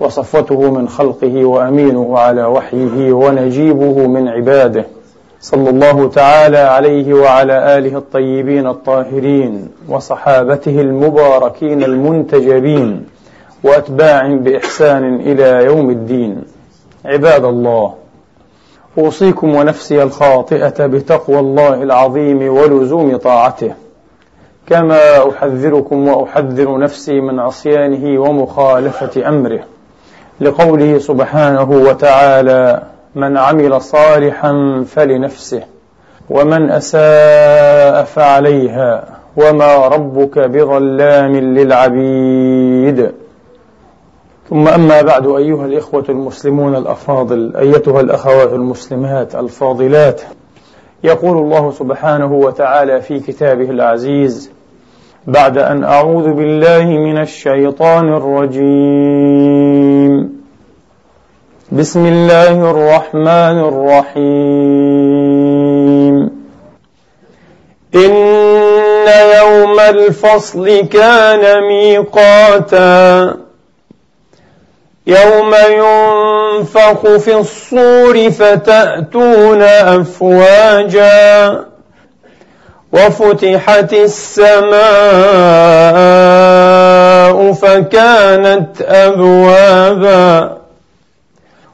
وصفوته من خلقه وأمينه على وحيه ونجيبه من عباده. صلى الله تعالى عليه وعلى آله الطيبين الطاهرين وصحابته المباركين المنتجبين واتباعهم بإحسان إلى يوم الدين. عباد الله أوصيكم ونفسي الخاطئة بتقوى الله العظيم ولزوم طاعته. كما أحذركم وأحذر نفسي من عصيانه ومخالفة أمره. لقوله سبحانه وتعالى من عمل صالحا فلنفسه ومن أساء فعليها وما ربك بظلام للعبيد. ثم أما بعد أيها الإخوة المسلمون الأفاضل أيتها الأخوات المسلمات الفاضلات يقول الله سبحانه وتعالى في كتابه العزيز بعد أن أعوذ بالله من الشيطان الرجيم. بسم الله الرحمن الرحيم. إن يوم الفصل كان ميقاتا. يوم ينفخ في الصور فتأتون أفواجا. وفتحت السماء فكانت أبوابا.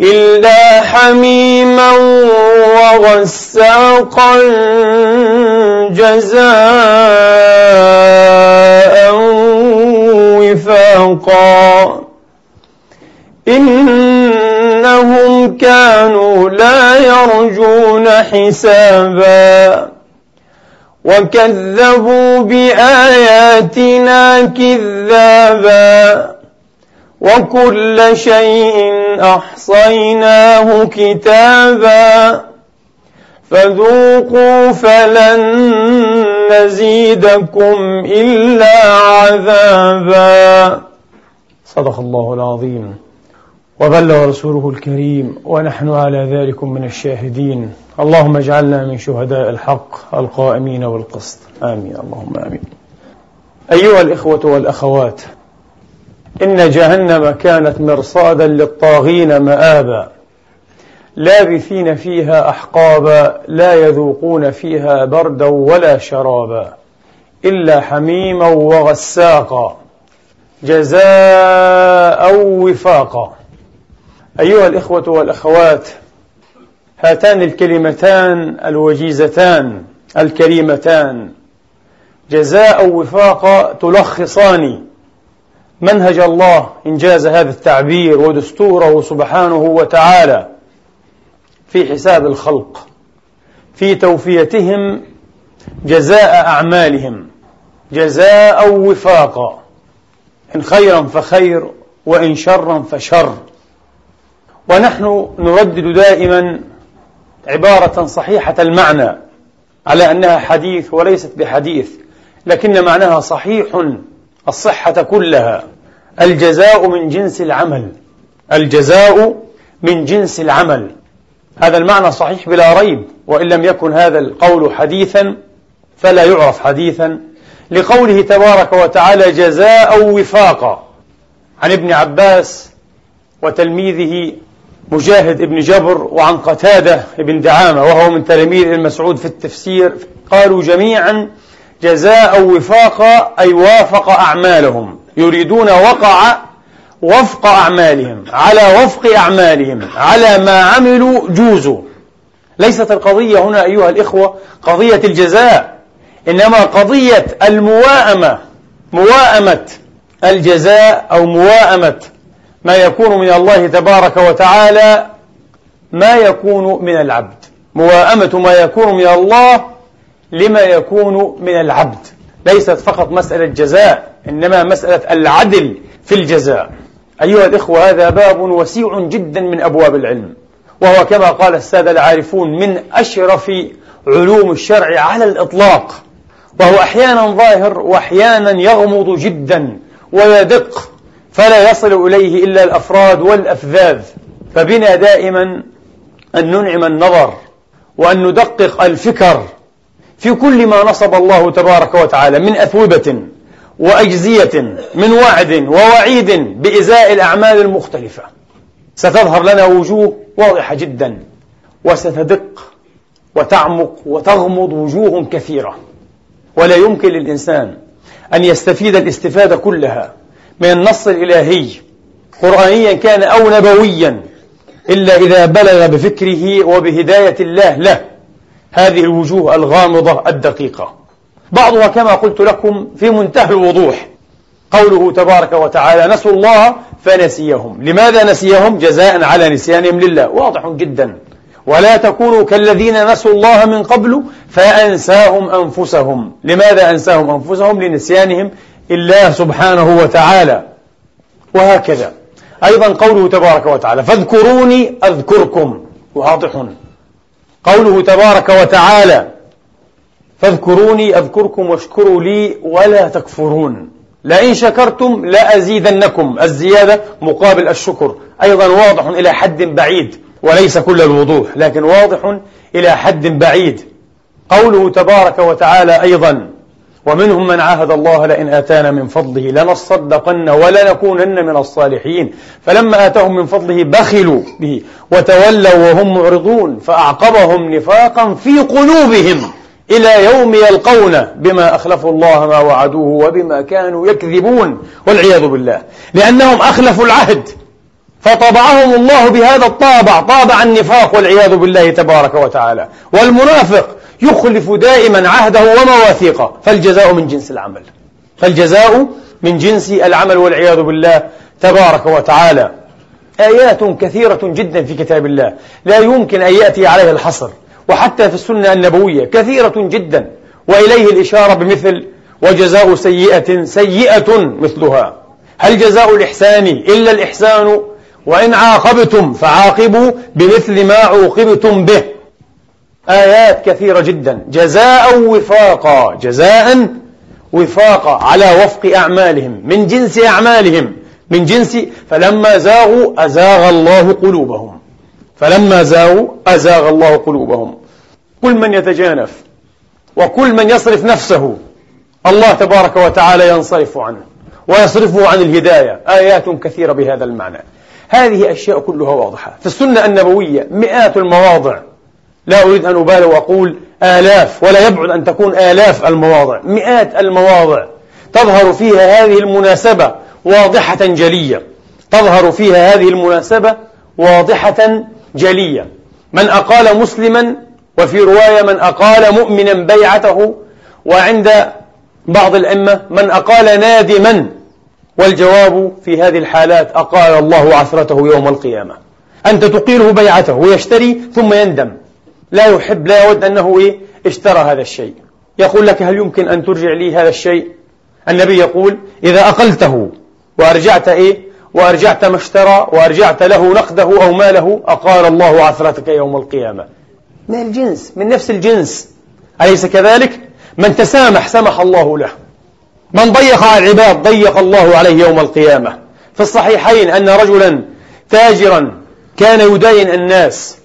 إلا حميما وغساقا جزاء وفاقا. إنهم كانوا لا يرجون حسابا. وكذبوا بآياتنا كذابا. وكل شيء أحصيناه كتابا فذوقوا فلن نزيدكم إلا عذابا. صدق الله العظيم. وبلغ رسوله الكريم ونحن على ذلك من الشاهدين. اللهم اجعلنا من شهداء الحق القائمين بالقسط. آمين. اللهم آمين. أيها الإخوة والأخوات إن جهنم كانت مرصادا للطاغين مآبا. لابثين فيها أحقابا لا يذوقون فيها بردا ولا شرابا إلا حميما وغساقا. جزاء وفاقا. أيها الإخوة والأخوات هاتان الكلمتان الوجيزتان الكريمتان. جزاء وفاقا تلخصان. منهج الله إنجاز هذا التعبير ودستوره سبحانه وتعالى في حساب الخلق في توفيتهم جزاء أعمالهم جزاء وفاقا إن خيرا فخير وإن شرا فشر. ونحن نردد دائما عبارة صحيحة المعنى على أنها حديث وليست بحديث لكن معناها صحيح. الصحة كلها. الجزاء من جنس العمل. الجزاء من جنس العمل. هذا المعنى صحيح بلا ريب. وإن لم يكن هذا القول حديثا فلا يعرف حديثا. لقوله تبارك وتعالى جزاء وفاقا. عن ابن عباس وتلميذه مجاهد ابن جبر وعن قتادة ابن دعامة وهو من تلاميذ المسعود في التفسير. قالوا جميعا جزاء وفاقا أي وافق أعمالهم. يريدون وقع وفق أعمالهم. على وفق أعمالهم. على ما عملوا جوزوا ليست القضية هنا أيها الإخوة قضية الجزاء إنما قضية المواءمة. مواءمة الجزاء أو مواءمة. ما يكون من الله تبارك وتعالى ما يكون من العبد. مواءمة ما يكون من الله لما يكون من العبد. ليست فقط مسألة جزاء إنما مسألة العدل في الجزاء. أيها الإخوة هذا باب وسيع جدا من أبواب العلم. وهو كما قال السادة العارفون من أشرف علوم الشرع على الإطلاق. وهو أحيانا ظاهر وأحيانا يغمض جدا ويدق فلا يصل إليه إلا الأفراد والأفذاذ. فبنا دائما أن ننعم النظر وأن ندقق الفكر في كل ما نصب الله تبارك وتعالى من أثوبة وأجزية من وعد ووعيد بإزاء الأعمال المختلفة. ستظهر لنا وجوه واضحة جدا وستدق وتعمق وتغمض وجوه كثيرة. ولا يمكن للإنسان أن يستفيد الاستفادة كلها من النص الإلهي قرآنيا كان أو نبويا إلا إذا بلغ بفكره وبهداية الله له. هذه الوجوه الغامضة الدقيقة. بعضها كما قلت لكم في منتهى الوضوح. قوله تبارك وتعالى نسوا الله فنسيهم. لماذا نسيهم؟ جزاء على نسيانهم لله. واضح جدا. ولا تكونوا كالذين نسوا الله من قبل فأنساهم أنفسهم. لماذا أنساهم أنفسهم؟ لنسيانهم الله سبحانه وتعالى. وهكذا. أيضا قوله تبارك وتعالى فاذكروني أذكركم. واضح. قوله تبارك وتعالى فاذكروني أذكركم واشكروا لي ولا تكفرون. لئن شكرتم لأزيدنكم. الزيادة مقابل الشكر. أيضا واضح إلى حد بعيد وليس كل الوضوح لكن واضح إلى حد بعيد. قوله تبارك وتعالى أيضا ومنهم من عاهد الله لئن آتانا من فضله لنصدقن ولنكونن من الصالحين. فلما آتاهم من فضله بخلوا به وتولوا وهم معرضون فأعقبهم نفاقا في قلوبهم إلى يوم يلقون بما أخلفوا الله ما وعدوه وبما كانوا يكذبون والعياذ بالله. لأنهم أخلفوا العهد فطبعهم الله بهذا الطابع طابع النفاق والعياذ بالله تبارك وتعالى. والمنافق يخلف دائما عهده ومواثيقه فالجزاء من جنس العمل. فالجزاء من جنس العمل والعياذ بالله تبارك وتعالى. آيات كثيرة جدا في كتاب الله. لا يمكن أن يأتي عليها الحصر. وحتى في السنة النبوية كثيرة جدا. وإليه الإشارة بمثل وجزاء سيئة سيئة مثلها. هل جزاء الإحسان إلا الإحسان؟ وإن عاقبتم فعاقبوا بمثل ما عوقبتم به. آيات كثيرة جدا. جزاء وفاقا. جزاء وفاقا على وفق أعمالهم. من جنس أعمالهم. من جنس فلما زاغوا أزاغ الله قلوبهم. فلما زاغوا أزاغ الله قلوبهم. كل من يتجانف وكل من يصرف نفسه الله تبارك وتعالى ينصرف عنه ويصرفه عن الهداية. آيات كثيرة بهذا المعنى. هذه أشياء كلها واضحة. في السنة النبوية مئات المواضع. لا أريد أن أبالغ وأقول آلاف ولا يبعد أن تكون آلاف المواضع مئات المواضع. تظهر فيها هذه المناسبة واضحة جلية. تظهر فيها هذه المناسبة واضحة جلية. من أقال مسلما وفي رواية من أقال مؤمنا بيعته وعند بعض الأئمة من أقال نادما والجواب في هذه الحالات أقال الله عثرته يوم القيامة. أنت تقيله بيعته ويشتري ثم يندم. لا يحب لا يود أنه إيه؟ اشترى هذا الشيء. يقول لك هل يمكن أن ترجع لي هذا الشيء؟ النبي يقول إذا أقلته وأرجعت إيه؟ وأرجعت ما اشترى وأرجعت له نقده أو ماله أقال الله عثرتك يوم القيامة. من الجنس من نفس الجنس. أليس كذلك؟ من تسامح سمح الله له. من ضيق على العباد ضيق الله عليه يوم القيامة. في الصحيحين أن رجلا تاجرا كان يداين الناس.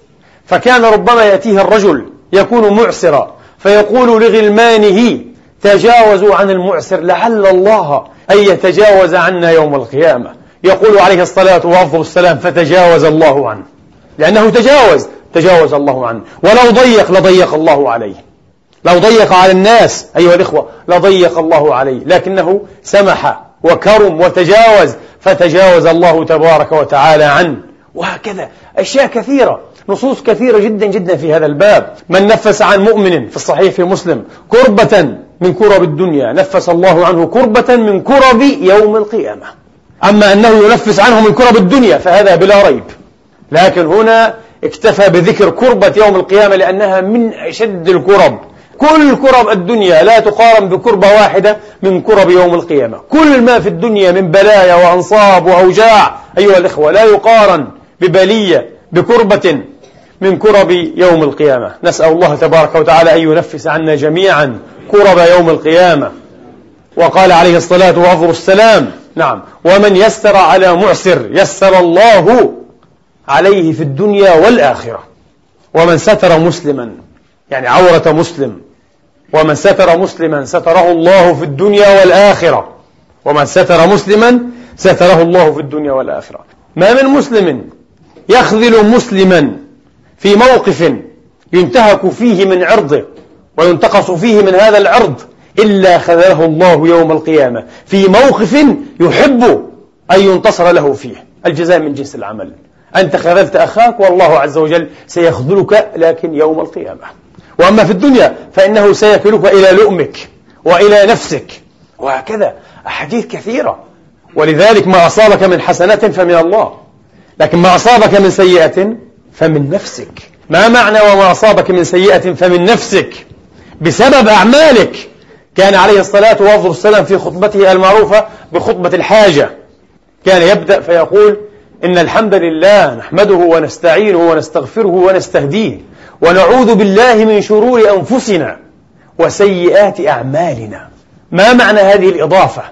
فكان ربما يأتيه الرجل يكون معسرا فيقول لغلمانه تجاوزوا عن المعسر لعل الله أن يتجاوز عنا يوم القيامة. يقول عليه الصلاة وأفضل السلام فتجاوز الله عنه. لأنه تجاوز تجاوز الله عنه. ولو ضيق لضيق الله عليه. لو ضيق على الناس أيها الإخوة لضيق الله عليه. لكنه سمح وكرم وتجاوز فتجاوز الله تبارك وتعالى عنه. وهكذا أشياء كثيرة. نصوص كثيرة جدا جدا في هذا الباب. من نفس عن مؤمن في الصحيح في مسلم كربة من كرب الدنيا نفس الله عنه كربة من كرب يوم القيامة. أما أنه ينفس عنه من كرب الدنيا فهذا بلا ريب. لكن هنا اكتفى بذكر كربة يوم القيامة لأنها من أشد الكرب. كل كرب الدنيا لا تقارن بكربة واحدة من كرب يوم القيامة. كل ما في الدنيا من بلايا وأنصاب وأوجاع أيها الإخوة لا يقارن ببلية بكربة من كرب يوم القيامة. نسأل الله تبارك وتعالى أن ينفس عنا جميعا كرب يوم القيامة. وقال عليه الصلاة وأفضل السلام نعم ومن يسر على معسر يسر الله عليه في الدنيا والآخرة. ومن ستر مسلما يعني عورة مسلم. ومن ستر مسلما ستره الله في الدنيا والآخرة. ومن ستر مسلما ستره الله في الدنيا والآخرة. ما من مسلم يخذل مسلما في موقف ينتهك فيه من عرضه وينتقص فيه من هذا العرض إلا خذله الله يوم القيامة. في موقف يحب أن ينتصر له فيه. الجزاء من جنس العمل. أنت خذلت أخاك والله عز وجل سيخذلك لكن يوم القيامة. وأما في الدنيا فإنه سيكلك إلى لؤمك وإلى نفسك. وهكذا أحاديث كثيرة. ولذلك ما أصابك من حسنة فمن الله. لكن ما أصابك من سيئة فمن نفسك. ما معنى وما أصابك من سيئة؟ فمن نفسك. بسبب أعمالك. كان عليه الصلاة والسلام في خطبته المعروفة بخطبة الحاجة. كان يبدأ فيقول إن الحمد لله نحمده ونستعينه ونستغفره ونستهديه ونعوذ بالله من شرور أنفسنا وسيئات أعمالنا. ما معنى هذه الإضافة؟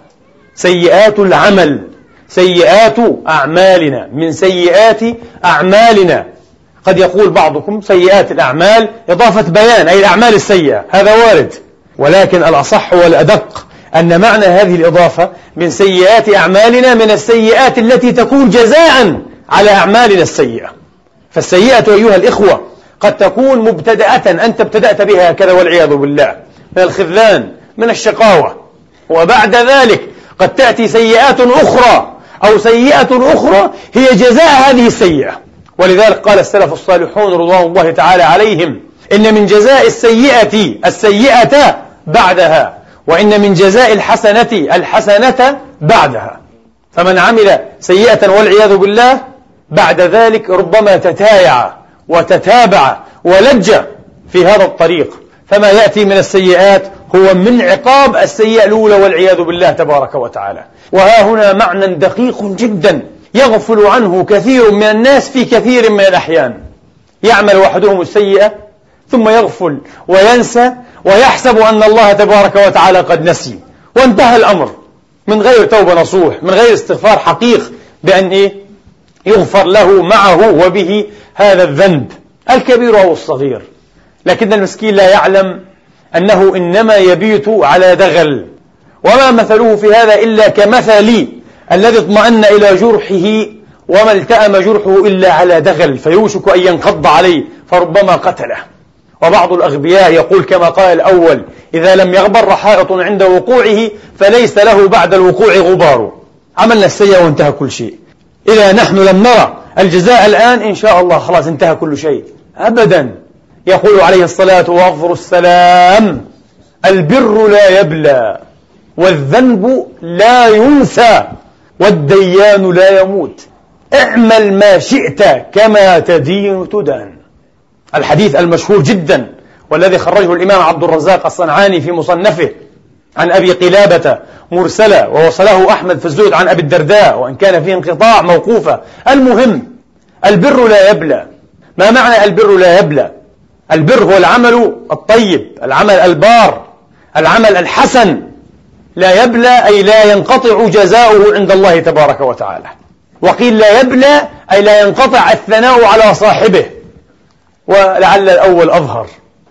سيئات العمل سيئات أعمالنا من سيئات أعمالنا. قد يقول بعضكم سيئات الأعمال إضافة بيان أي الأعمال السيئة. هذا وارد. ولكن الأصح والأدق أن معنى هذه الإضافة من سيئات أعمالنا من السيئات التي تكون جزاء على أعمالنا السيئة. فالسيئة أيها الإخوة قد تكون مبتدأة أنت ابتدأت بها هكذا والعياذ بالله من الخذلان من الشقاوة. وبعد ذلك قد تأتي سيئات أخرى أو سيئة أخرى هي جزاء هذه السيئة. ولذلك قال السلف الصالحون رضوان الله تعالى عليهم إن من جزاء السيئة السيئة بعدها وإن من جزاء الحسنة الحسنة بعدها. فمن عمل سيئة والعياذ بالله بعد ذلك ربما تتايع وتتابع ولج في هذا الطريق. فما يأتي من السيئات هو من عقاب السيئة الأولى والعياذ بالله تبارك وتعالى. وها هنا معنى دقيق جدا. يغفل عنه كثير من الناس في كثير من الأحيان. يعمل وحدهم السيئة ثم يغفل وينسى ويحسب أن الله تبارك وتعالى قد نسي. وانتهى الأمر. من غير توبة نصوح من غير استغفار حقيق بأن إيه؟ يغفر له معه وبه هذا الذنب. الكبير أو الصغير. لكن المسكين لا يعلم أنه إنما يبيت على دغل. وما مثله في هذا إلا كمثل الذي اطمأن إلى جرحه وما التأم جرحه إلا على دغل فيوشك أن ينقض عليه فربما قتله. وبعض الأغبياء يقول كما قال الأول إذا لم يغبر حائط عند وقوعه فليس له بعد الوقوع غبار. عملنا السيئة وانتهى كل شيء. إذا نحن لم نرى الجزاء الآن إن شاء الله خلاص انتهى كل شيء. أبدا. يقول عليه الصلاة وأفضل السلام البر لا يبلى والذنب لا ينسى. والديان لا يموت. اعمل ما شئت كما تدين تدان. الحديث المشهور جدا والذي خرجه الإمام عبد الرزاق الصنعاني في مصنفه عن أبي قلابة مرسلة ووصله أحمد في الزهد عن أبي الدرداء وإن كان فيه انقطاع موقوفة. المهم البر لا يبلى. ما معنى البر لا يبلى؟ البر هو العمل الطيب العمل البار العمل الحسن. لا يبلى أي لا ينقطع جزاؤه عند الله تبارك وتعالى. وقيل لا يبلى أي لا ينقطع الثناء على صاحبه. ولعل الأول أظهر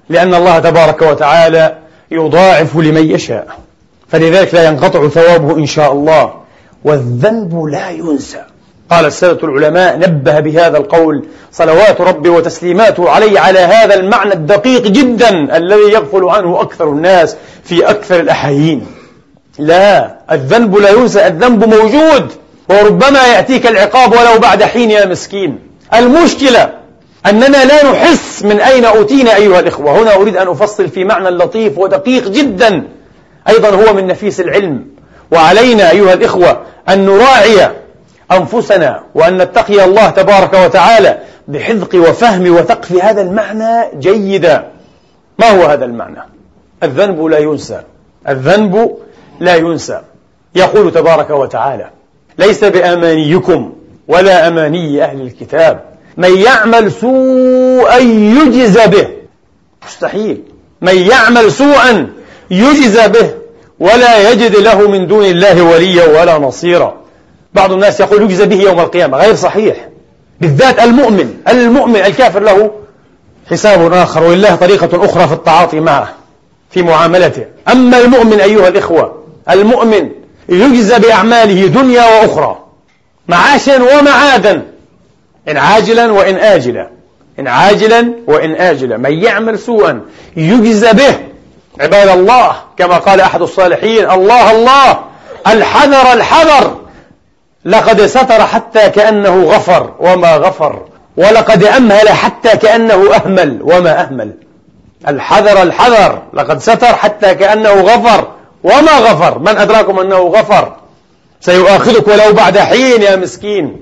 لأن الله تبارك وتعالى يضاعف لمن يشاء. فلذلك لا ينقطع ثوابه إن شاء الله والذنب لا ينسى. قال السادة العلماء نبه بهذا القول صلوات ربي وتسليماته عليه على هذا المعنى الدقيق جدا الذي يغفل عنه أكثر الناس في أكثر الأحايين. لا الذنب لا ينسى الذنب موجود وربما يأتيك العقاب ولو بعد حين يا مسكين. المشكلة أننا لا نحس من أين أوتينا أيها الإخوة. هنا أريد أن أفصل في معنى لطيف ودقيق جدا. أيضا هو من نفيس العلم. وعلينا أيها الإخوة أن نراعي أنفسنا وأن نتقي الله تبارك وتعالى بحذق وفهم وثقف هذا المعنى جيدا. ما هو هذا المعنى؟ الذنب لا ينسى. الذنب لا ينسى. يقول تبارك وتعالى ليس بأمانيكم ولا أماني أهل الكتاب. من يعمل سوءا يجز به. مستحيل. من يعمل سوءا يجز به ولا يجد له من دون الله وليا ولا نصيرا. بعض الناس يقول يجزى به يوم القيامة غير صحيح. بالذات المؤمن المؤمن الكافر له حساب آخر ولله طريقة أخرى في التعاطي معه في معاملته. أما المؤمن أيها الإخوة المؤمن يجزى بأعماله دنيا وأخرى معاشا ومعادا إن عاجلا وإن آجلا إن عاجلا وإن آجلا. من يعمل سوءا يجزى به عباد الله كما قال أحد الصالحين الله الله الحذر الحذر. لقد ستر حتى كأنه غفر وما غفر ولقد أمهل حتى كأنه أهمل وما أهمل. الحذر الحذر لقد ستر حتى كأنه غفر. وما غفر؟ من أدراكم أنه غفر؟ سيؤاخذك ولو بعد حين يا مسكين.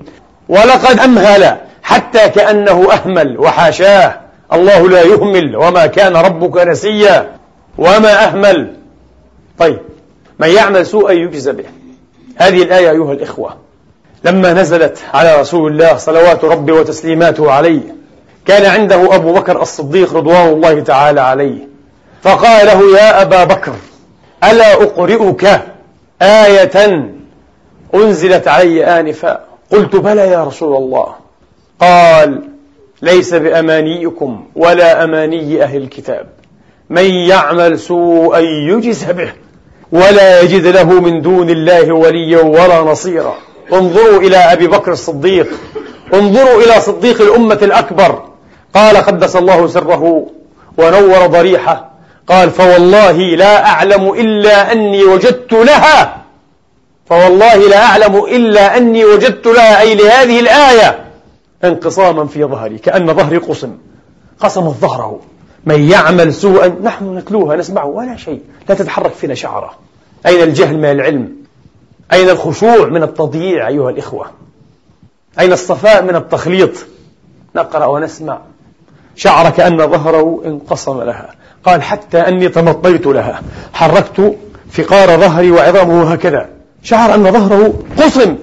ولقد أمهل حتى كأنه أهمل وحاشاه. الله لا يهمل وما كان ربك نسيا. وما أهمل. طيب من يعمل سوءا يجزى به. هذه الآية أيها الإخوة. لما نزلت على رسول الله صلوات ربي وتسليماته عليه كان عنده أبو بكر الصديق رضوان الله تعالى عليه. فقال له يا أبا بكر ألا أقرئك آية أنزلت علي آنفا؟ قلت بلى يا رسول الله. قال ليس بأمانيكم ولا أماني أهل الكتاب. من يعمل سوءا يجز به ولا يجد له من دون الله وليا ولا نصيرا. انظروا إلى أبي بكر الصديق. انظروا إلى صديق الأمة الأكبر. قال قدس الله سره ونور ضريحه. قال فوالله لا أعلم إلا أني وجدت لها. فوالله لا أعلم إلا أني وجدت لها. أي لهذه الآية. انقصاما في ظهري كأن ظهري قصم قصمت ظهره من يعمل سوءا نحن نتلوها نسمعه ولا شيء. لا تتحرك فينا شعرة. أين الجهل من العلم؟ أين الخشوع من التضييع أيها الإخوة؟ أين الصفاء من التخليط؟ نقرأ ونسمع. شعر كأن ظهره انقسم لها. قال حتى أني تمطيت لها. حركت فقار ظهري وعظامه هكذا. شعر أن ظهره قصم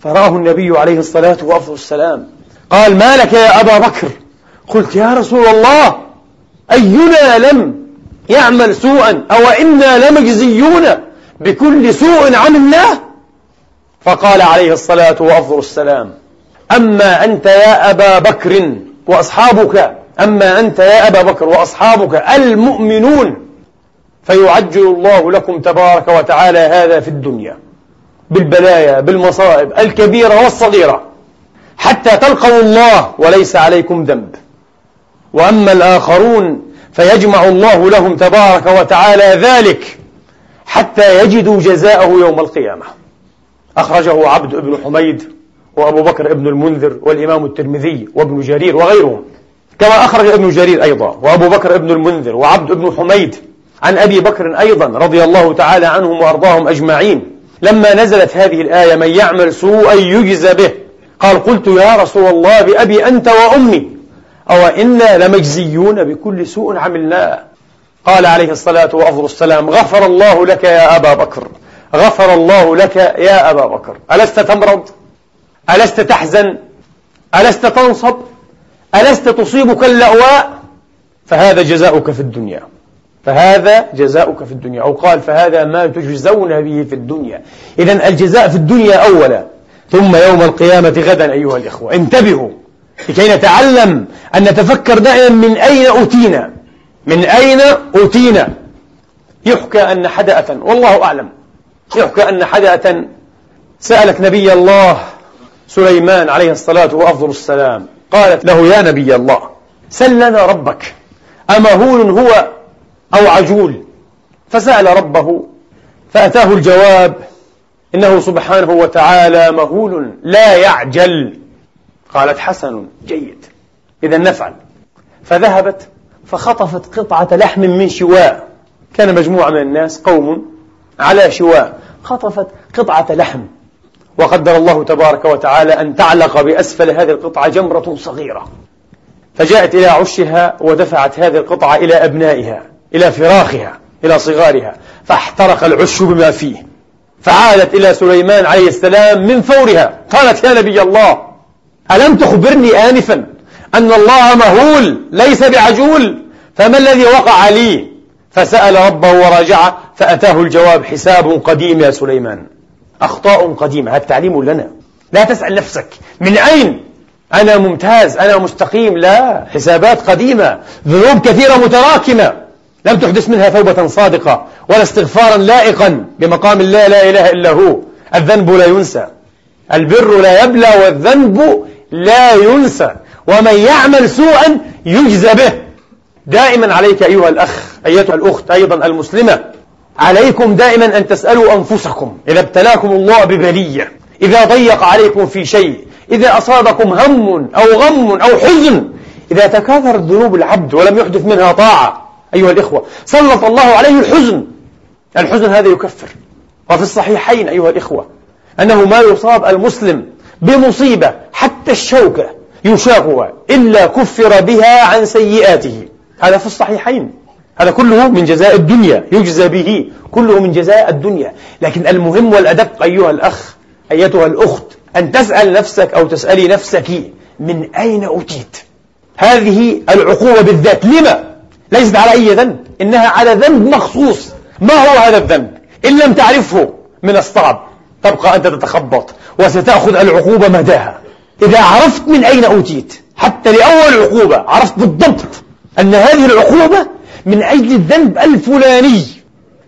فرآه النبي عليه الصلاة والسلام. قال ما لك يا أبا بكر؟ قلت يا رسول الله أينا لم يعمل سوءا أو إنا لمجزيون بكل سوء عملناه فقال عليه الصلاة والسلام أما أنت يا أبا بكر وأصحابك أما أنت يا أبا بكر وأصحابك المؤمنون فيعجل الله لكم تبارك وتعالى هذا في الدنيا بالبلايا بالمصائب الكبيرة والصغيرة حتى تلقوا الله وليس عليكم ذنب. وأما الآخرون فيجمع الله لهم تبارك وتعالى ذلك حتى يجدوا جزاءه يوم القيامة. أخرجه عبد بن حميد وأبو بكر بن المنذر والإمام الترمذي وابن جرير وغيرهم. كما أخرج ابن جرير أيضا وأبو بكر بن المنذر وعبد بن حميد عن أبي بكر أيضا رضي الله تعالى عنهم وأرضاهم أجمعين. لما نزلت هذه الآية من يعمل سوءا يجزى به قال قلت يا رسول الله بأبي أنت وأمي أو إنا لمجزيون بكل سوء عملناه قال عليه الصلاة والسلام غفر الله لك يا أبا بكر غفر الله لك يا أبا بكر. ألست تمرض؟ ألست تحزن؟ ألست تنصب؟ ألست تصيبك اللأواء؟ فهذا جزاؤك في الدنيا. فهذا جزاؤك في الدنيا. أو قال فهذا ما تجزون به في الدنيا. إذا الجزاء في الدنيا أولا. ثم يوم القيامة غدا أيها الإخوة. انتبهوا لكي نتعلم أن نتفكر دائما من أين أوتينا. من أين أوتينا؟ يحكى أن حدأة والله أعلم. يحكى أن حدأة سألت نبي الله سليمان عليه الصلاة وأفضل السلام قالت له يا نبي الله سل لنا ربك أمهول هو أو عجول? فسأل ربه فأتاه الجواب إنه سبحانه وتعالى مهول لا يعجل. قالت حسن جيد إذا نفعل. فذهبت فخطفت قطعة لحم من شواء. كان مجموعة من الناس قوم على شواء. خطفت قطعة لحم. وقدر الله تبارك وتعالى أن تعلق بأسفل هذه القطعة جمرة صغيرة فجاءت إلى عشها ودفعت هذه القطعة إلى أبنائها إلى فراخها إلى صغارها فاحترق العش بما فيه فعادت إلى سليمان عليه السلام من فورها قالت يا نبي الله ألم تخبرني آنفا أن الله مهول ليس بعجول فما الذي وقع لي؟ فسأل ربه وراجعه فأتاه الجواب حساب قديم يا سليمان. أخطاء قديمة. هذا تعليم لنا. لا تسأل نفسك. من أين؟ أنا ممتاز. أنا مستقيم. لا. حسابات قديمة. ذنوب كثيرة متراكمة. لم تحدث منها توبة صادقة ولا استغفارا لائقا بمقام الله لا إله إلا هو. الذنب لا ينسى. البر لا يبلى والذنب لا ينسى. ومن يعمل سوءا يجزى به. دائما عليك أيها الأخ أيتها الأخت أيضا المسلمة. عليكم دائما أن تسألوا أنفسكم. إذا ابتلاكم الله ببلية إذا ضيق عليكم في شيء إذا أصابكم هم أو غم أو حزن إذا تكاثرت ذنوب العبد ولم يحدث منها طاعة أيها الإخوة سلط الله عليه الحزن. الحزن هذا يكفر. وفي الصحيحين أيها الإخوة أنه ما يصاب المسلم بمصيبة حتى الشوكة يشاقها إلا كفر بها عن سيئاته. هذا في الصحيحين. هذا كله من جزاء الدنيا يجزى به كله من جزاء الدنيا. لكن المهم والأدق أيها الأخ أيتها الأخت أن تسأل نفسك أو تسألي نفسك من أين أتيت هذه العقوبة بالذات. لما؟ ليست على أي ذنب إنها على ذنب مخصوص. ما هو هذا الذنب؟ إن لم تعرفه من الصعب تبقى أنت تتخبط وستأخذ العقوبة مداها. إذا عرفت من أين أوتيت حتى لأول عقوبة عرفت بالضبط أن هذه العقوبة من أجل الذنب الفلاني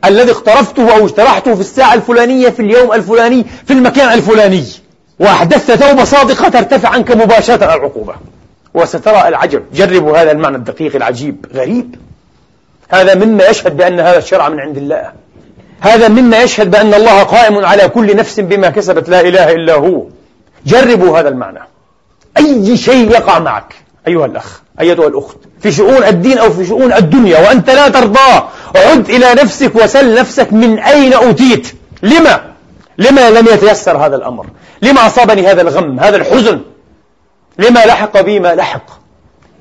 الذي اقترفته أو اجترحته في الساعة الفلانية في اليوم الفلاني في المكان الفلاني. وأحدثت توبة صادقة ترتفع عنك مباشرة العقوبة. وسترى العجب. جربوا هذا المعنى الدقيق العجيب. غريب. هذا مما يشهد بأن هذا الشرع من عند الله. هذا مما يشهد بأن الله قائم على كل نفس بما كسبت. لا إله إلا هو. جربوا هذا المعنى. أي شيء يقع معك أيها الأخ. أيتها الأخت في شؤون الدين أو في شؤون الدنيا وأنت لا ترضاه عد إلى نفسك وسل نفسك من أين أوتيت؟ لما؟ لما لم يتيسر هذا الأمر؟ لما أصابني هذا الغم هذا الحزن؟ لما لحق بي ما لحق؟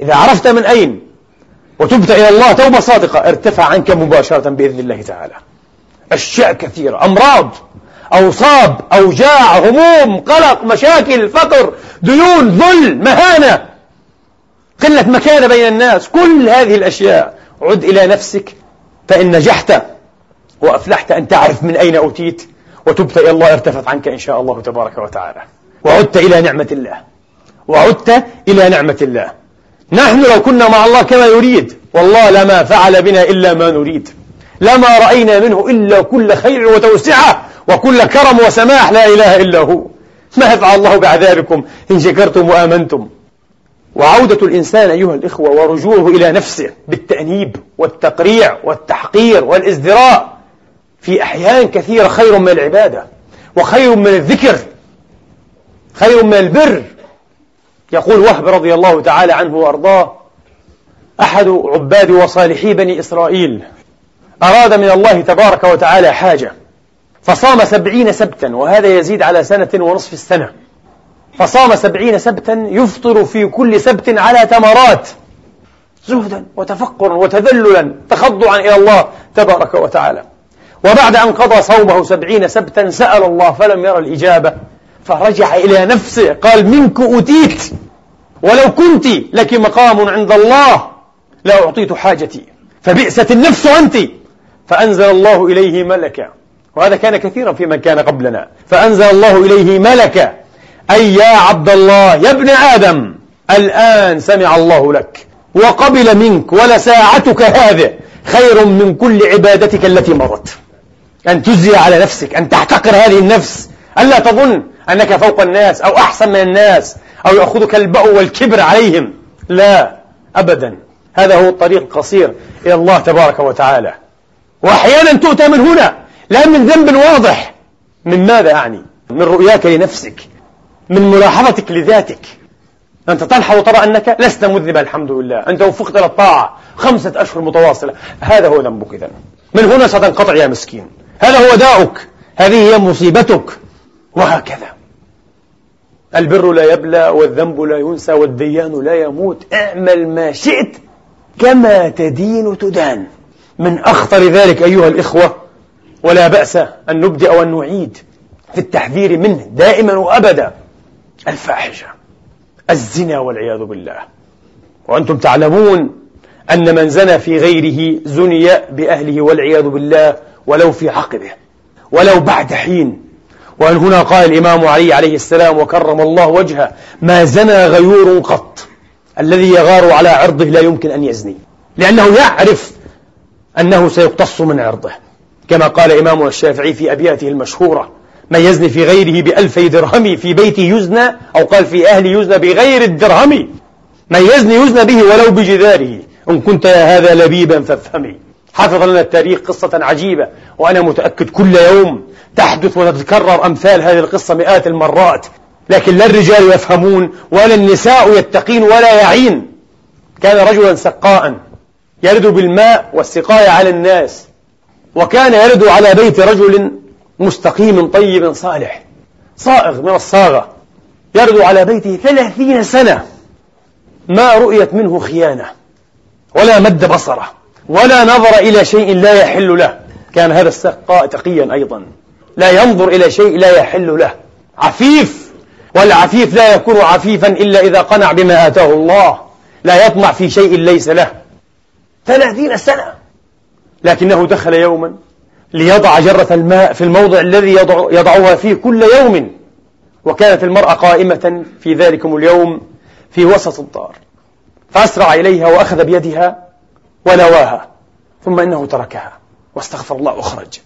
إذا عرفت من أين؟ وتبت إلى الله توبة صادقة ارتفع عنك مباشرة بإذن الله تعالى. أشياء كثيرة أمراض أوصاب أوجاع هموم قلق مشاكل فقر ديون ذل مهانة. قلة مكانة بين الناس. كل هذه الأشياء عد إلى نفسك فإن نجحت وأفلحت أن تعرف من أين أوتيت وتبت إلى الله ارتفت عنك إن شاء الله تبارك وتعالى. وعدت إلى نعمة الله. وعدت إلى نعمة الله. نحن لو كنا مع الله كما يريد. والله لما فعل بنا إلا ما نريد. لما رأينا منه إلا كل خير وتوسعة وكل كرم وسماح. لا إله إلا هو. ما يفعل الله بعذابكم إن شكرتم وآمنتم. وعودة الإنسان أيها الإخوة ورجوعه إلى نفسه بالتأنيب والتقريع والتحقير والإزدراء في أحيان كثيرة خير من العبادة وخير من الذكر خير من البر. يقول وهب رضي الله تعالى عنه وأرضاه أحد عباد وصالحي بني إسرائيل أراد من الله تبارك وتعالى حاجة فصام سبعين سبتا وهذا يزيد على سنة ونصف السنة. فصام سبعين سبتا يفطر في كل سبت على تمرات زهدا وتفقرا وتذللا تخضعا إلى الله تبارك وتعالى. وبعد أن قضى صومه سبعين سبتا سأل الله فلم يرى الإجابة. فرجع إلى نفسه قال منك أتيت ولو كنت لك مقام عند الله لأعطيت حاجتي. فبئست النفس أنت. فأنزل الله إليه ملكا. وهذا كان كثيرا في من كان قبلنا. فأنزل الله إليه ملكا. أي يا عبد الله يا ابن آدم الآن سمع الله لك وقبل منك ولساعتك هذه خير من كل عبادتك التي مرت. أن تجزي على نفسك أن تحتقر هذه النفس. ألا تظن أنك فوق الناس أو أحسن من الناس أو يأخذك البأو والكبر عليهم. لا أبدا. هذا هو الطريق القصير إلى الله تبارك وتعالى. وأحيانا تؤتى من هنا لا من ذنب واضح. من ماذا أعني؟ من رؤياك لنفسك. من ملاحظتك لذاتك. أنت تلحظ وترى أنك لست مذنبا الحمد لله أنت وفقت إلى الطاعة. خمسة أشهر متواصلة. هذا هو ذنبك إذا من هنا ستنقطع يا مسكين. هذا هو داؤك. هذه هي مصيبتك. وهكذا. البر لا يبلى والذنب لا ينسى والديان لا يموت. اعمل ما شئت كما تدين تدان. من أخطر ذلك أيها الإخوة ولا بأس أن نبدأ وأن نعيد في التحذير منه دائما وأبدا. الفاحشة الزنا والعياذ بالله. وأنتم تعلمون أن من زنى في غيره زني بأهله والعياذ بالله ولو في عقبه ولو بعد حين. وأن هنا قال الإمام علي عليه السلام وكرم الله وجهه ما زنى غيور قط الذي يغار على عرضه لا يمكن أن يزني. لأنه يعرف أنه سيقتص من عرضه كما قال إمامنا الشافعي في أبياته المشهورة. من يزني في غيره بألفي درهم في بيته يزنى أو قال في أهله يزنى بغير الدرهم. من يزني يزنى به ولو بجداره. إن كنت يا هذا لبيبا فافهمي. حفظ لنا التاريخ قصة عجيبة وأنا متأكد كل يوم تحدث وتتكرر أمثال هذه القصة مئات المرات. لكن لا الرجال يفهمون ولا النساء يتقين ولا يعين. كان رجلا سقاء يرد بالماء والسقاية على الناس وكان يرد على بيت رجل مستقيم طيب صالح. صائغ من الصاغة. يرد على بيته ثلاثين سنة. ما رؤيت منه خيانة. ولا مد بصره. ولا نظر إلى شيء لا يحل له. كان هذا السقاء تقيا أيضا. لا ينظر إلى شيء لا يحل له. عفيف. والعفيف لا يكون عفيفا إلا إذا قنع بما آتاه الله. لا يطمع في شيء ليس له. ثلاثين سنة. لكنه دخل يوما ليضع جرة الماء في الموضع الذي يضع يضعها فيه كل يوم. وكانت المرأة قائمة في ذلكم اليوم في وسط الدار. فأسرع إليها وأخذ بيدها ونواها ثم إنه تركها. واستغفر الله وخرج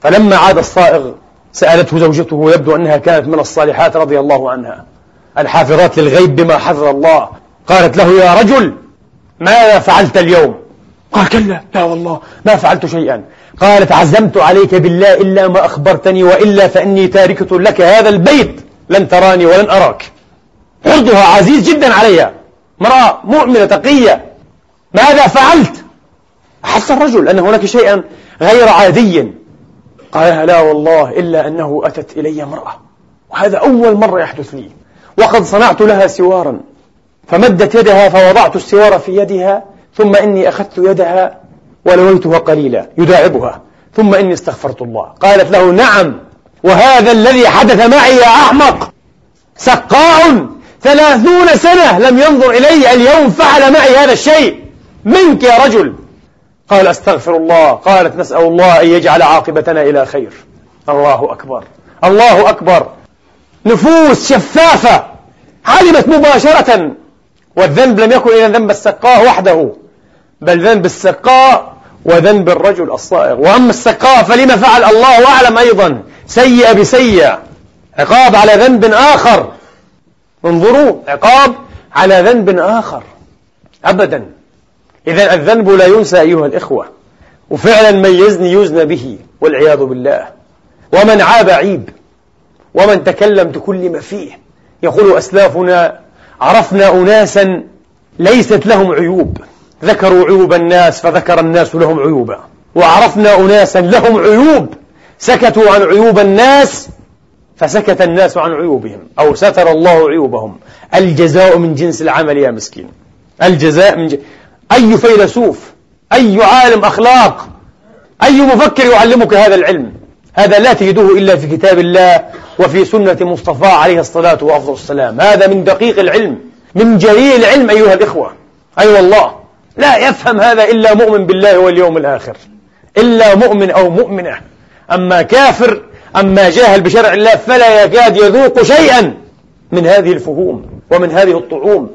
فلما عاد الصائغ سألته زوجته يبدو أنها كانت من الصالحات رضي الله عنها. الحافظات للغيب بما حفظ الله. قالت له يا رجل ماذا فعلت اليوم؟ قال كلا لا والله ما فعلت شيئا. قالت عزمت عليك بالله إلا ما أخبرتني وإلا فإني تاركة لك هذا البيت لن تراني ولن أراك. عرضها عزيز جدا عليها. امرأة مؤمنة تقية. ماذا فعلت؟ أحس الرجل أن هناك شيئا غير عادي. قال لا والله إلا أنه أتت إلي امرأة. وهذا أول مرة يحدث لي. وقد صنعت لها سوارا. فمدت يدها فوضعت السوار في يدها. ثم إني أخذت يدها ولويتها قليلا يداعبها. ثم إني استغفرت الله. قالت له نعم وهذا الذي حدث معي يا أحمق سقاء ثلاثون سنة لم ينظر إلي اليوم فعل معي هذا الشيء. منك يا رجل. قال أستغفر الله. قالت نسأل الله أن يجعل عاقبتنا إلى خير. الله أكبر. الله أكبر. نفوس شفافة. علمت مباشرة. والذنب لم يكن إلى ذنب السقاء وحده. بل ذنب السقاء وذنب الرجل الصائغ. وأما السقاء فلما فعل الله أعلم أيضا. سيء بسيء عقاب على ذنب آخر. انظروا عقاب على ذنب آخر. أبدا. إذا الذنب لا ينسى أيها الإخوة. وفعلا من يزني يزنى به والعياذ بالله. ومن عاب عيب. ومن تكلم بكل ما فيه. يقول أسلافنا عرفنا أناسا ليست لهم عيوب. ذكروا عيوب الناس فذكر الناس لهم عيوبا. وعرفنا أناسا لهم عيوب. سكتوا عن عيوب الناس فسكت الناس عن عيوبهم أو ستر الله عيوبهم. الجزاء من جنس العمل يا مسكين. الجزاء من جنس أي فيلسوف أي عالم أخلاق أي مفكر يعلمك هذا العلم؟ هذا لا تجده إلا في كتاب الله وفي سنة مصطفى عليه الصلاة وأفضل السلام. هذا من دقيق العلم من جليل العلم أيها الإخوة. أي أيوة والله لا يفهم هذا إلا مؤمن بالله واليوم الآخر. إلا مؤمن أو مؤمنة. أما كافر أما جاهل بشرع الله فلا يكاد يذوق شيئا من هذه الفهوم ومن هذه الطعوم.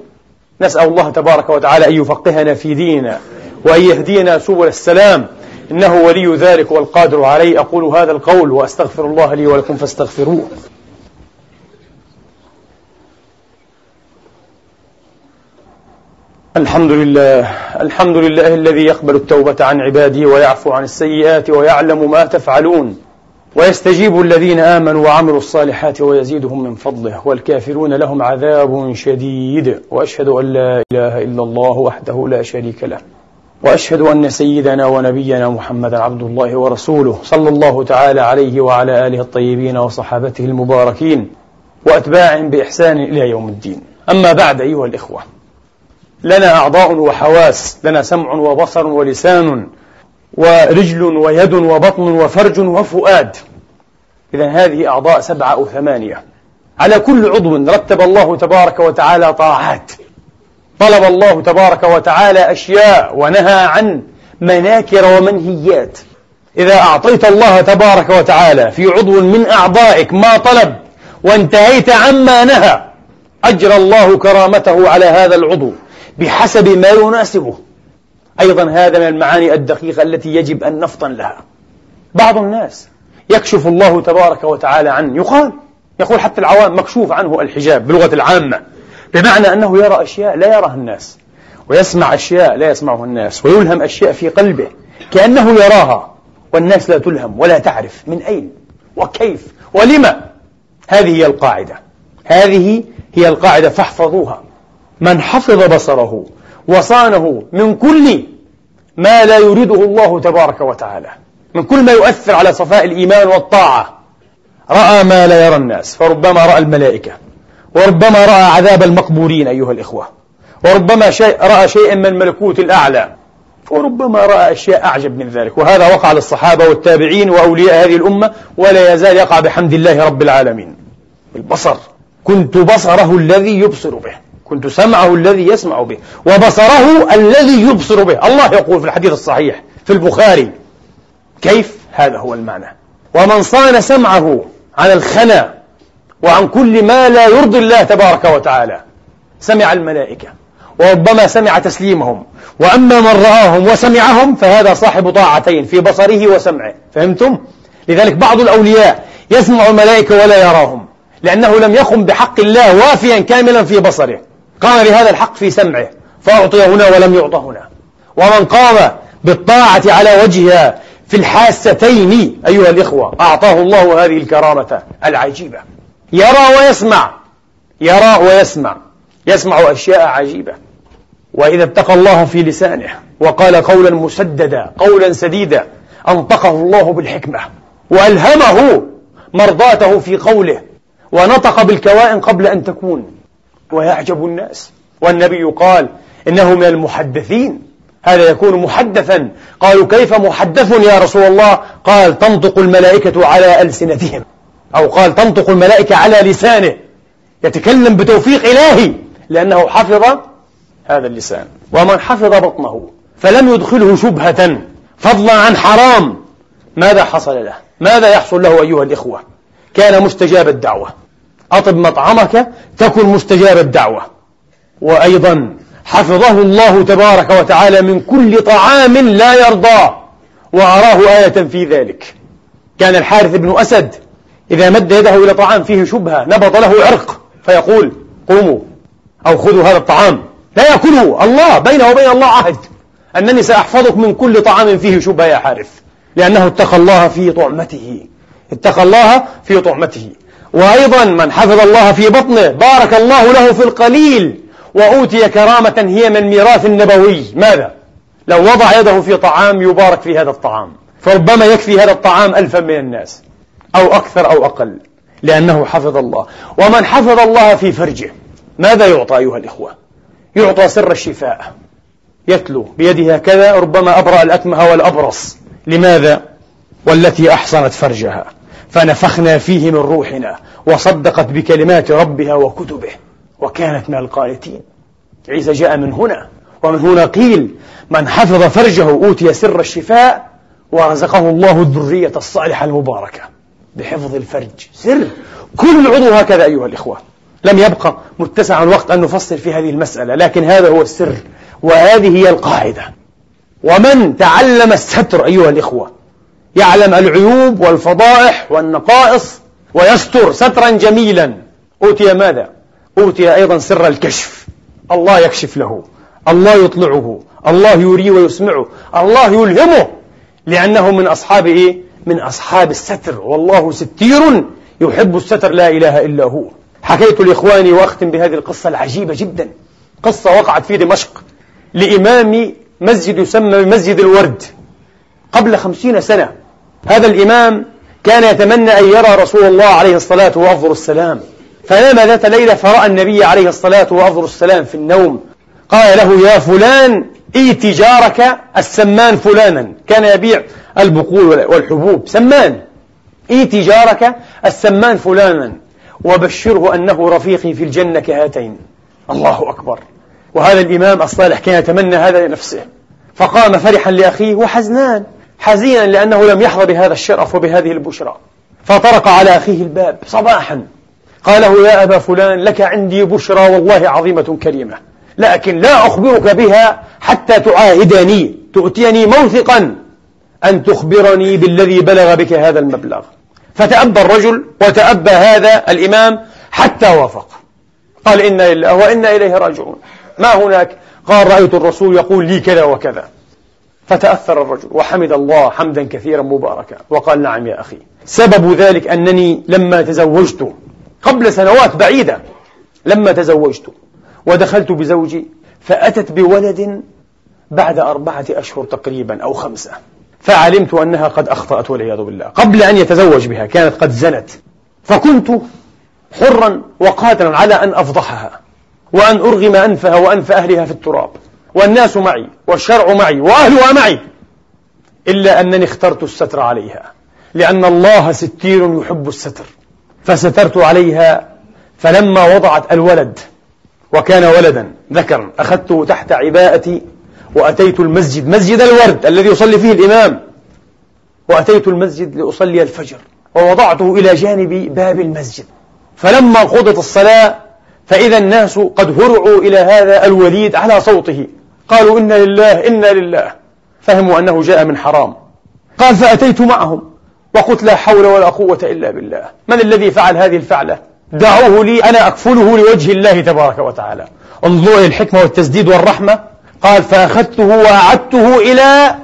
نسأل الله تبارك وتعالى أن يفقهنا في ديننا وأن يهدينا سبل السلام. إنه ولي ذلك والقادر عليه. أقول هذا القول وأستغفر الله لي ولكم فاستغفروه. الحمد لله الحمد لله الذي يقبل التوبة عن عباده ويعفو عن السيئات ويعلم ما تفعلون ويستجيب الذين آمنوا وعملوا الصالحات ويزيدهم من فضله والكافرون لهم عذاب شديد وأشهد أن لا إله إلا الله وحده لا شريك له وأشهد أن سيدنا ونبينا محمدا عبد الله ورسوله صلى الله تعالى عليه وعلى آله الطيبين وصحابته المباركين وأتباعهم بإحسان إلى يوم الدين. أما بعد أيها الإخوة لنا أعضاء وحواس لنا سمع وبصر ولسان ورجل ويد وبطن وفرج وفؤاد. إذا هذه أعضاء سبعة أو ثمانية. على كل عضو رتب الله تبارك وتعالى طاعات. طلب الله تبارك وتعالى أشياء ونهى عن مناكر ومنهيات. إذا أعطيت الله تبارك وتعالى في عضو من أعضائك ما طلب وانتهيت عما نهى أجرى الله كرامته على هذا العضو. بحسب ما يناسبه. أيضا هذا من المعاني الدقيقة التي يجب أن نفطن لها. بعض الناس يكشف الله تبارك وتعالى عنه. يقال يقول حتى العوام مكشوف عنه الحجاب بلغة العامة. بمعنى أنه يرى أشياء لا يراها الناس ويسمع أشياء لا يسمعها الناس ويلهم أشياء في قلبه كأنه يراها والناس لا تلهم ولا تعرف من أين وكيف ولما. هذه هي القاعدة. هذه هي القاعدة فاحفظوها. من حفظ بصره وصانه من كل ما لا يريده الله تبارك وتعالى من كل ما يؤثر على صفاء الإيمان والطاعة. رأى ما لا يرى الناس فربما رأى الملائكة وربما رأى عذاب المقبورين أيها الإخوة وربما شيء رأى شيئا من الملكوت الأعلى وربما رأى أشياء أعجب من ذلك. وهذا وقع للصحابة والتابعين وأولياء هذه الأمة ولا يزال يقع بحمد الله رب العالمين. البصر كنت بصره الذي يبصر به. كنت سمعه الذي يسمع به وبصره الذي يبصر به. الله يقول في الحديث الصحيح في البخاري كيف؟ هذا هو المعنى. ومن صان سمعه عن الخنا وعن كل ما لا يرضي الله تبارك وتعالى سمع الملائكة. وربما سمع تسليمهم. وأما من رآهم وسمعهم فهذا صاحب طاعتين في بصره وسمعه. فهمتم؟ لذلك بعض الأولياء يسمع الملائكة ولا يراهم لأنه لم يقم بحق الله وافيا كاملا في بصره. قام بهذا الحق في سمعه فأعطي هنا ولم يعطى هنا. ومن قام بالطاعة على وجهها في الحاستين أيها الإخوة أعطاه الله هذه الكرامة العجيبة. يرى ويسمع يرى ويسمع يسمع أشياء عجيبة. وإذا اتقى الله في لسانه وقال قولا مسددا قولا سديدا أنطقه الله بالحكمة وألهمه مرضاته في قوله ونطق بالكوائن قبل أن تكون. ويعجب الناس. والنبي قال إنه من المحدثين. هذا يكون محدثا. قالوا كيف محدث يا رسول الله؟ قال تنطق الملائكة على ألسنتهم. أو قال تنطق الملائكة على لسانه. يتكلم بتوفيق إلهي. لأنه حفظ هذا اللسان. ومن حفظ بطنه فلم يدخله شبهة. فضلا عن حرام. ماذا حصل له؟ ماذا يحصل له أيها الإخوة؟ كان مستجاب الدعوة. أطب مطعمك تكن مستجاب الدعوة. وأيضا حفظه الله تبارك وتعالى من كل طعام لا يرضى. وأراه آية في ذلك. كان الحارث بن أسد إذا مد يده إلى طعام فيه شبهة نبض له عرق فيقول قوموا أو خذوا هذا الطعام. لا يأكله الله بينه وبين الله عهد. أنني سأحفظك من كل طعام فيه شبهة يا حارث لأنه اتقى الله في طعمته. اتقى الله في طعمته. وأيضا من حفظ الله في بطنه بارك الله له في القليل وأوتي كرامة هي من الميراث النبوي. ماذا؟ لو وضع يده في طعام يبارك في هذا الطعام. فربما يكفي هذا الطعام ألفا من الناس أو أكثر أو أقل لأنه حفظ الله. ومن حفظ الله في فرجه ماذا يعطى أيها الإخوة؟ يعطى سر الشفاء. يتلو بيده هكذا ربما أبرأ الأكمه والأبرص. لماذا؟ والتي أحصنت فرجها. فنفخنا فيه من روحنا وصدقت بكلمات ربها وكتبه وكانت من القانتين. عيسى جاء من هنا ومن هنا قيل من حفظ فرجه أوتي سر الشفاء ورزقه الله الذرية الصالحة المباركة. بحفظ الفرج. سر. كل عضو هكذا أيها الإخوة. لم يبقى متسع الوقت أن نفصل في هذه المسألة لكن هذا هو السر وهذه هي القاعدة. ومن تعلم الستر أيها الإخوة يعلم العيوب والفضائح والنقائص ويستر سترا جميلا. أوتي ماذا؟ أوتي أيضا سر الكشف. الله يكشف له. الله يطلعه. الله يري ويسمعه. الله يلهمه. لأنه من أصحاب إيه؟ من أصحاب الستر. والله ستير يحب الستر. لا إله إلا هو. حكيت لإخواني وأختم بهذه القصة العجيبة جدا. قصة وقعت في دمشق لإمام مسجد يسمى بمسجد الورد. قبل خمسين سنة هذا الإمام كان يتمنى أن يرى رسول الله عليه الصلاة وأفضل السلام. فنام ذات ليلة فرأى النبي عليه الصلاة وأفضل السلام في النوم. قال له يا فلان ائت جارك السمان فلانا. كان يبيع البقول والحبوب. سمان ائت جارك السمان فلانا. وبشره أنه رفيقي في الجنة كهاتين. الله أكبر. وهذا الإمام الصالح كان يتمنى هذا لنفسه. فقام فرحا لأخيه وحزنان. حزينا لأنه لم يحظى بهذا الشرف وبهذه البشرى. فطرق على أخيه الباب صباحا. قال له يا أبا فلان لك عندي بشرى والله عظيمة كريمة. لكن لا أخبرك بها حتى تعاهدني تؤتيني موثقا أن تخبرني بالذي بلغ بك هذا المبلغ. فتأبى الرجل وتأبى هذا الإمام حتى وافق. قال إنا لله وإنا إليه راجعون. ما هناك؟ قال رأيت الرسول يقول لي كذا وكذا. فتأثر الرجل وحمد الله حمدا كثيرا مباركا وقال نعم يا أخي. سبب ذلك أنني لما تزوجت قبل سنوات بعيدة لما تزوجت ودخلت بزوجي فأتت بولد بعد أربعة أشهر تقريبا أو خمسة فعلمت أنها قد أخطأت والعياذ بالله. قبل أن يتزوج بها كانت قد زنت فكنت حرا وقادرا على أن أفضحها وأن أرغم أنفها وأنف أهلها في التراب. والناس معي والشرع معي وأهلها معي إلا أنني اخترت الستر عليها لأن الله ستير يحب الستر فسترت عليها فلما وضعت الولد وكان ولدا ذكرا أخذته تحت عباءتي وأتيت المسجد مسجد الورد الذي يصلي فيه الإمام وأتيت المسجد لأصلي الفجر ووضعته إلى جانب باب المسجد فلما قضت الصلاة فإذا الناس قد هرعوا إلى هذا الوليد على صوته قالوا إنا لله إنا لله. فهموا أنه جاء من حرام. قال فأتيت معهم. وقلت لا حول ولا قوة إلا بالله. من الذي فعل هذه الفعلة؟ دعوه لي أنا أكفله لوجه الله تبارك وتعالى. انظروا الحكمة والتسديد والرحمة. قال فأخذته وأعدته إلى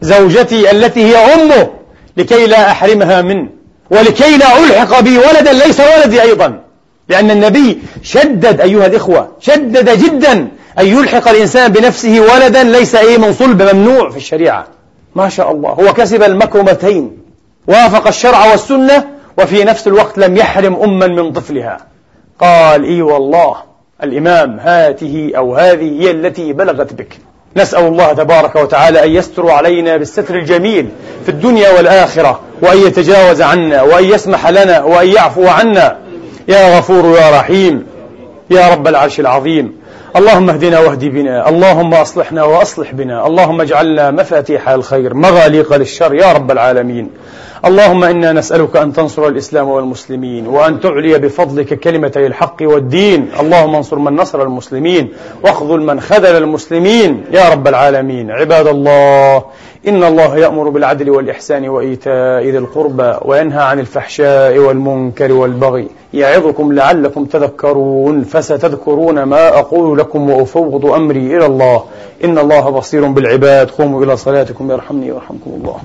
زوجتي التي هي أمه لكي لا أحرمها منه. ولكي لا ألحق بي ولدا ليس ولدي أيضا. لأن النبي شدد أيها الإخوة شدد جدا أن يلحق الإنسان بنفسه ولدا ليس أي من صلب ممنوع في الشريعة. ما شاء الله. هو كسب المكرمتين. وافق الشرع والسنة وفي نفس الوقت لم يحرم أما من طفلها. قال إي والله الإمام هاته أو هذه هي التي بلغت بك. نسأل الله تبارك وتعالى أن يستر علينا بالستر الجميل في الدنيا والآخرة وأن يتجاوز عنا وأن يسمح لنا وأن يعفو عنا. يا غفور يا رحيم. يا رب العرش العظيم. اللهم اهدنا واهد بنا اللهم أصلحنا وأصلح بنا اللهم اجعلنا مفاتيح الخير مغاليق للشر يا رب العالمين. اللهم إنا نسألك أن تنصر الإسلام والمسلمين وأن تعلي بفضلك كلمتي الحق والدين. اللهم انصر من نصر المسلمين واخذل من خذل المسلمين. يا رب العالمين عباد الله إن الله يأمر بالعدل والإحسان وإيتاء ذي القربى وينهى عن الفحشاء والمنكر والبغي. يعظكم لعلكم تذكرون فستذكرون ما أقول لكم وأفوض أمري إلى الله. إن الله بصير بالعباد. قوموا إلى صلاتكم يرحمني ويرحمكم الله.